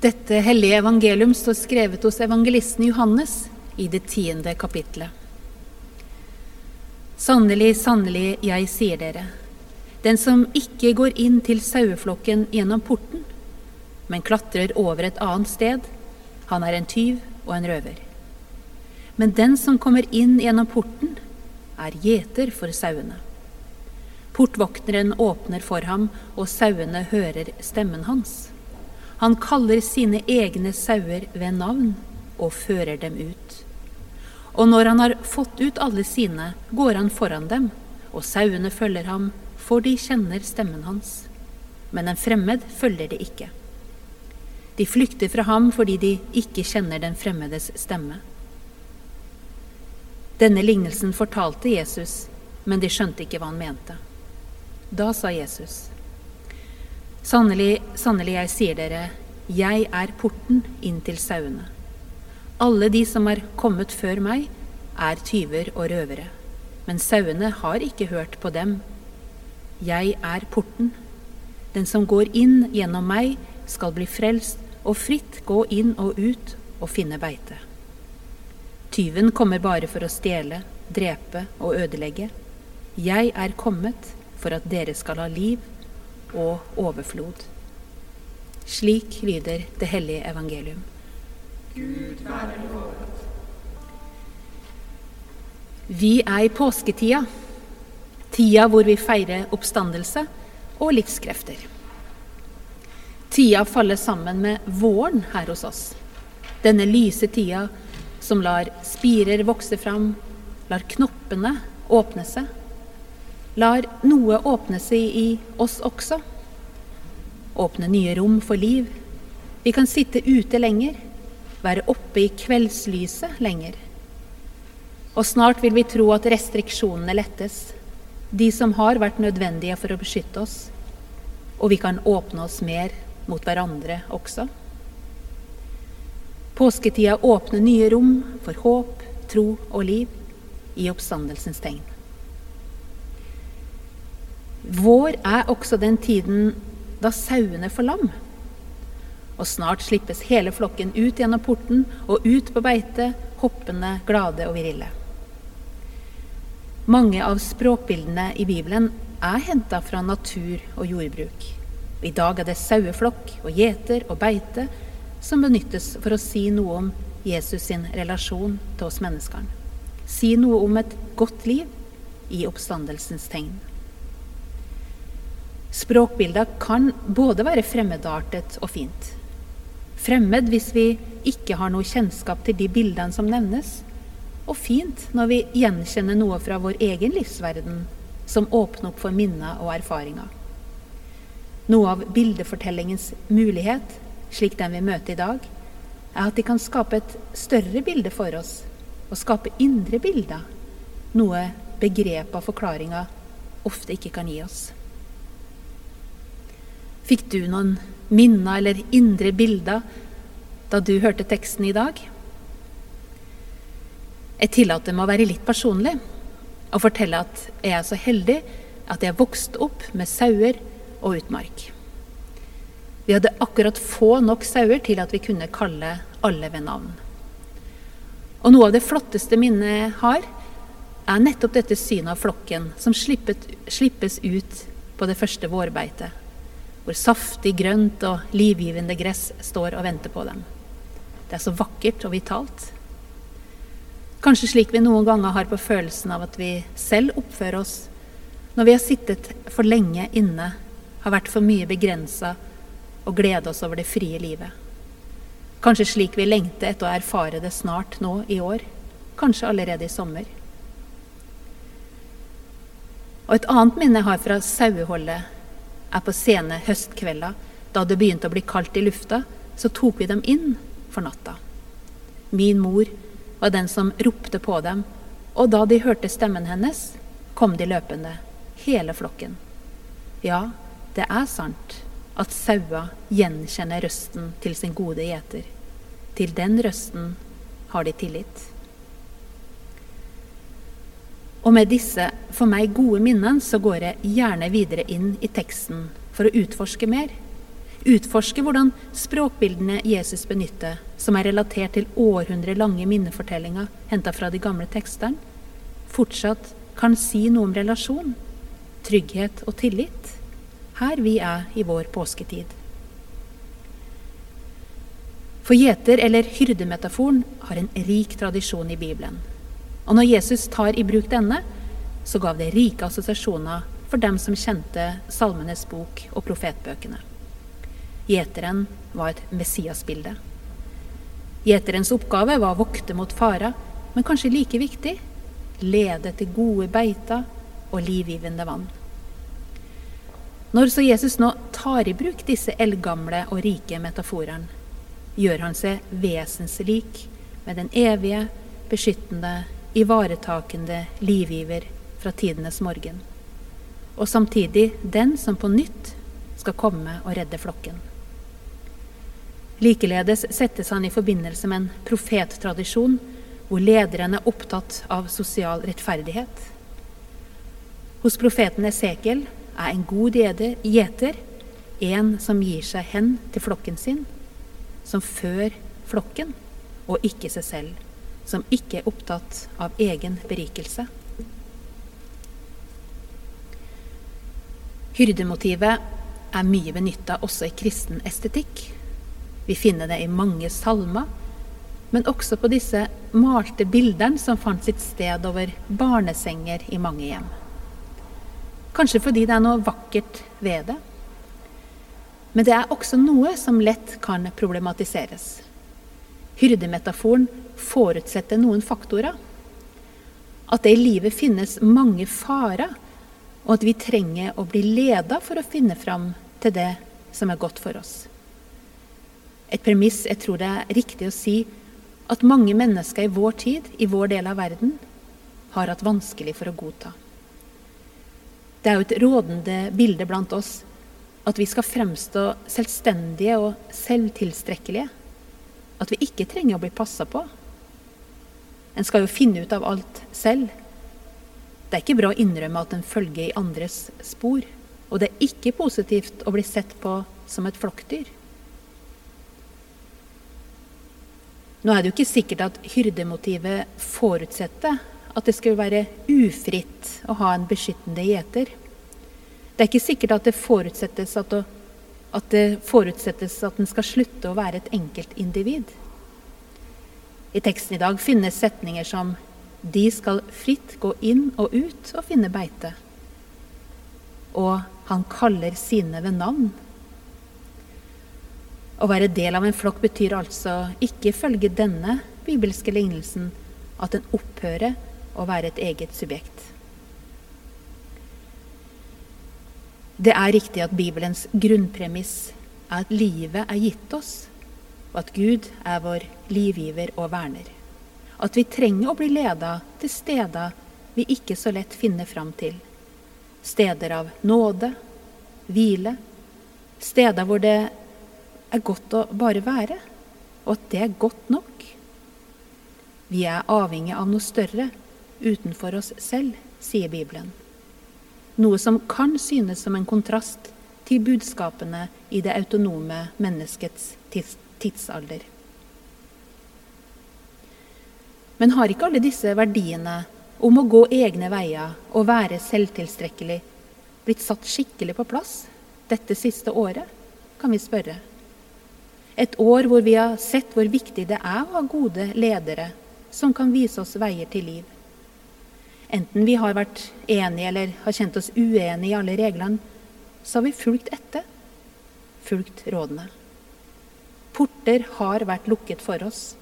Dette hellige evangelium står skrevet hos evangelisten Johannes i det tiende kapitlet. Sannelig, sannelig, jeg sier dere, den som ikke går inn til saueflokken gjennom porten, men klatrer over et annet sted, han er en tyv og en røver. Men den som kommer inn gjennom porten, er gjeter for sauene. Portvokteren åpner for ham, og sauene hører stemmen hans. Han kaller sine egne sauer ved navn og fører dem ut. Og når han har fått ut alle sine, går han foran dem, og sauene følger ham, for de kjenner stemmen hans. Men en fremmed følger de ikke. De flykter fra ham fordi de ikke kjenner den fremmedes stemme. Denne lignelsen fortalte Jesus, men de skjønte ikke hva han mente. Da sa Jesus, Sannelig, sannelig, jeg sier dere, jeg er porten inn til sauene. Alle de som er kommet før meg, er tyver og røvere, men sauene har ikke hørt på dem. Jeg er porten. Den som går inn gjennom meg, skal bli frelst og fritt gå inn og ut og finne beite. Tyven kommer bare for å stjele, drepe og ødelegge. Jeg er kommet for at dere skal ha liv og overflod. Slik lyder det hellige evangelium. Gud være lovet. Vi er i påsketida, tida hvor vi feirer oppstandelse og livskrefter. Tida faller sammen med våren her hos oss. Denne lyse tida som lar spirer vokse fram, lar knoppene åpne seg lar noe åpne seg i oss også. Åpne nye rom for liv. Vi kan sitte ute lenger, være oppe i kveldslyset lenger. Og snart vil vi tro at restriksjonene lettes, de som har vært nødvendige for å beskytte oss. Og vi kan åpne oss mer mot hverandre også. Påsketida åpner nye rom for håp, tro og liv i oppstandelsens tegn. Vår er også den tiden da sauene får lam. Og snart slippes hele flokken ut gjennom porten og ut på beite, hoppende, glade og virille. Mange av språkbildene i Bibelen er henta fra natur og jordbruk. I dag er det saueflokk og gjeter og beite som benyttes for å si noe om Jesus sin relasjon til oss mennesker. Si noe om et godt liv i oppstandelsens tegn. Språkbilder kan både være fremmedartet og fint. Fremmed hvis vi ikke har noe kjennskap til de bildene som nevnes, og fint når vi gjenkjenner noe fra vår egen livsverden som åpner opp for minner og erfaringer. Noe av bildefortellingens mulighet, slik den vi møter i dag, er at de kan skape et større bilde for oss, og skape indre bilder, noe begrepet og forklaringa ofte ikke kan gi oss. Fikk du noen minner eller indre bilder da du hørte teksten i dag? Jeg tillater meg å være litt personlig og fortelle at jeg er så heldig at jeg vokste opp med sauer og utmark. Vi hadde akkurat få nok sauer til at vi kunne kalle alle ved navn. Og noe av det flotteste minnet har, er nettopp dette synet av flokken som slippes ut på det første vårbeitet hvor saftig grønt og livgivende gress står og venter på dem. Det er så vakkert og vitalt. Kanskje slik vi noen ganger har på følelsen av at vi selv oppfører oss når vi har sittet for lenge inne, har vært for mye begrensa og glede oss over det frie livet. Kanskje slik vi lengter etter å erfare det snart nå i år, kanskje allerede i sommer. Og et annet minne jeg har fra saueholdet, er på sene høstkvelda, da det begynte å bli kaldt i lufta, så tok vi dem inn for natta. Min mor var den som ropte på dem, og da de hørte stemmen hennes, kom de løpende, hele flokken. Ja, det er sant at saua gjenkjenner røsten til sin gode gjeter. Til den røsten har de tillit. Og med disse for meg gode minnene så går jeg gjerne videre inn i teksten for å utforske mer. Utforske hvordan språkbildene Jesus benytter, som er relatert til århundrelange minnefortellinger henta fra de gamle tekstene, fortsatt kan si noe om relasjon, trygghet og tillit, her vi er i vår påsketid. For gjeter- eller hyrdemetaforen har en rik tradisjon i Bibelen. Og når Jesus tar i bruk denne, så gav det rike assosiasjoner for dem som kjente Salmenes bok og profetbøkene. Gjeteren var et Messias-bilde. Gjeterens oppgave var å vokte mot farer, men kanskje like viktig lede til gode beiter og livgivende vann. Når så Jesus nå tar i bruk disse eldgamle og rike metaforene, gjør han seg vesenslik med den evige, beskyttende, ivaretakende livgiver fra tidenes morgen, og samtidig den som på nytt skal komme og redde flokken. Likeledes settes han i forbindelse med en profettradisjon hvor lederen er opptatt av sosial rettferdighet. Hos profeten Esekiel er en god gjeter en som gir seg hen til flokken sin, som før flokken og ikke seg selv, som ikke er opptatt av egen berikelse. Hyrdemotivet er mye benytta også i kristen estetikk. Vi finner det i mange salmer, men også på disse malte bildene som fant sitt sted over barnesenger i mange hjem. Kanskje fordi det er noe vakkert ved det. Men det er også noe som lett kan problematiseres. Hyrdemetaforen forutsetter noen faktorer. At det i livet finnes mange farer, og at vi trenger å bli leda for å finne fram til det som er godt for oss. Et premiss jeg tror det er riktig å si at mange mennesker i vår tid, i vår del av verden, har hatt vanskelig for å godta. Det er jo et rådende bilde blant oss at vi skal fremstå selvstendige og selvtilstrekkelige. At vi ikke trenger å bli passa på. En skal jo finne ut av alt selv. Det er ikke bra å innrømme at en følger i andres spor. Og det er ikke positivt å bli sett på som et flokkdyr. Nå er det jo ikke sikkert at hyrdemotivet forutsetter at det skal være ufritt å ha en beskyttende gjeter. Det er ikke sikkert at det forutsettes at, å, at det forutsettes at den skal slutte å være et enkeltindivid. I teksten i dag finnes setninger som de skal fritt gå inn og ut og finne beite. Og han kaller sine ved navn. Å være del av en flokk betyr altså ikke følge denne bibelske lignelsen at den opphører å være et eget subjekt. Det er riktig at Bibelens grunnpremiss er at livet er gitt oss, og at Gud er vår livgiver og verner. At vi trenger å bli leda til steder vi ikke så lett finner fram til. Steder av nåde, hvile, steder hvor det er godt å bare være, og at det er godt nok. Vi er avhengig av noe større utenfor oss selv, sier Bibelen. Noe som kan synes som en kontrast til budskapene i det autonome menneskets tidsalder. Men har ikke alle disse verdiene om å gå egne veier og være selvtilstrekkelig blitt satt skikkelig på plass dette siste året, kan vi spørre. Et år hvor vi har sett hvor viktig det er å ha gode ledere som kan vise oss veier til liv. Enten vi har vært enige eller har kjent oss uenige i alle reglene, så har vi fulgt etter, fulgt rådene. Porter har vært lukket for oss,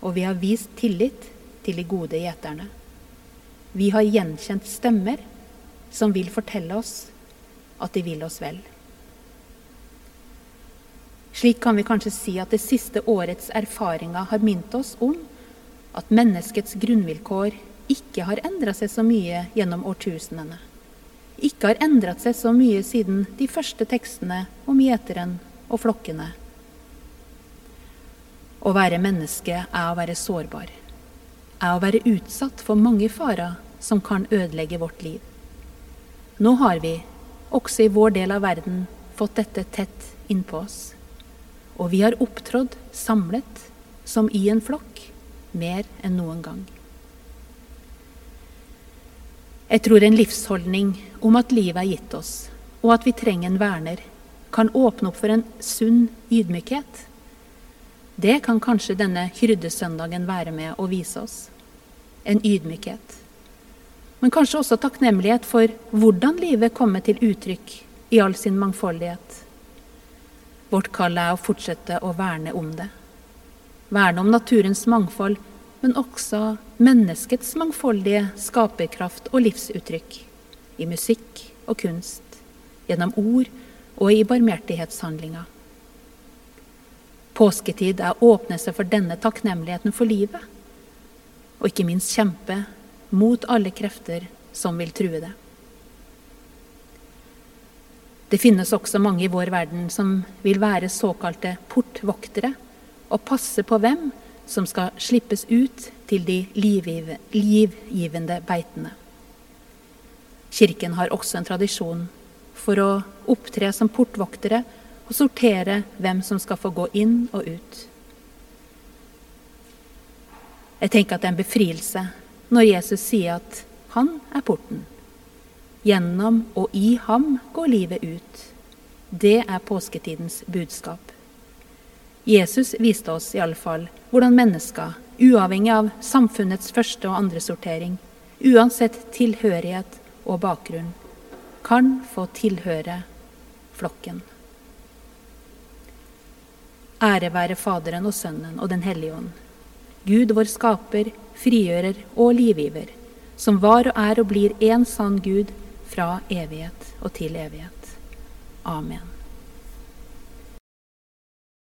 og vi har vist tillit til de gode gjeterne. Vi har gjenkjent stemmer som vil fortelle oss at de vil oss vel. Slik kan vi kanskje si at det siste årets erfaringer har minnet oss om at menneskets grunnvilkår ikke har endra seg så mye gjennom årtusenene. Ikke har endret seg så mye siden de første tekstene om gjeteren og flokkene. Å være menneske er å være sårbar. Er å være utsatt for mange farer som kan ødelegge vårt liv. Nå har vi, også i vår del av verden, fått dette tett innpå oss. Og vi har opptrådt samlet, som i en flokk, mer enn noen gang. Jeg tror en livsholdning om at livet er gitt oss, og at vi trenger en verner, kan åpne opp for en sunn ydmykhet. Det kan kanskje denne hyrdesøndagen være med å vise oss. En ydmykhet. Men kanskje også takknemlighet for hvordan livet kommer til uttrykk i all sin mangfoldighet. Vårt kall er å fortsette å verne om det. Verne om naturens mangfold, men også menneskets mangfoldige skaperkraft og livsuttrykk. I musikk og kunst, gjennom ord og i barmhjertighetshandlinger. Påsketid er å åpne seg for denne takknemligheten for livet, og ikke minst kjempe mot alle krefter som vil true det. Det finnes også mange i vår verden som vil være såkalte portvoktere og passe på hvem som skal slippes ut til de livgivende beitene. Kirken har også en tradisjon for å opptre som portvoktere og sortere hvem som skal få gå inn og ut. Jeg tenker at det er en befrielse når Jesus sier at han er porten. Gjennom og i ham går livet ut. Det er påsketidens budskap. Jesus viste oss i alle fall hvordan mennesker, uavhengig av samfunnets første og andre sortering, uansett tilhørighet og bakgrunn, kan få tilhøre flokken. Ære være Faderen og Sønnen og Den hellige ånd. Gud vår skaper, frigjører og livgiver, som var og er og blir én sann Gud fra evighet og til evighet. Amen.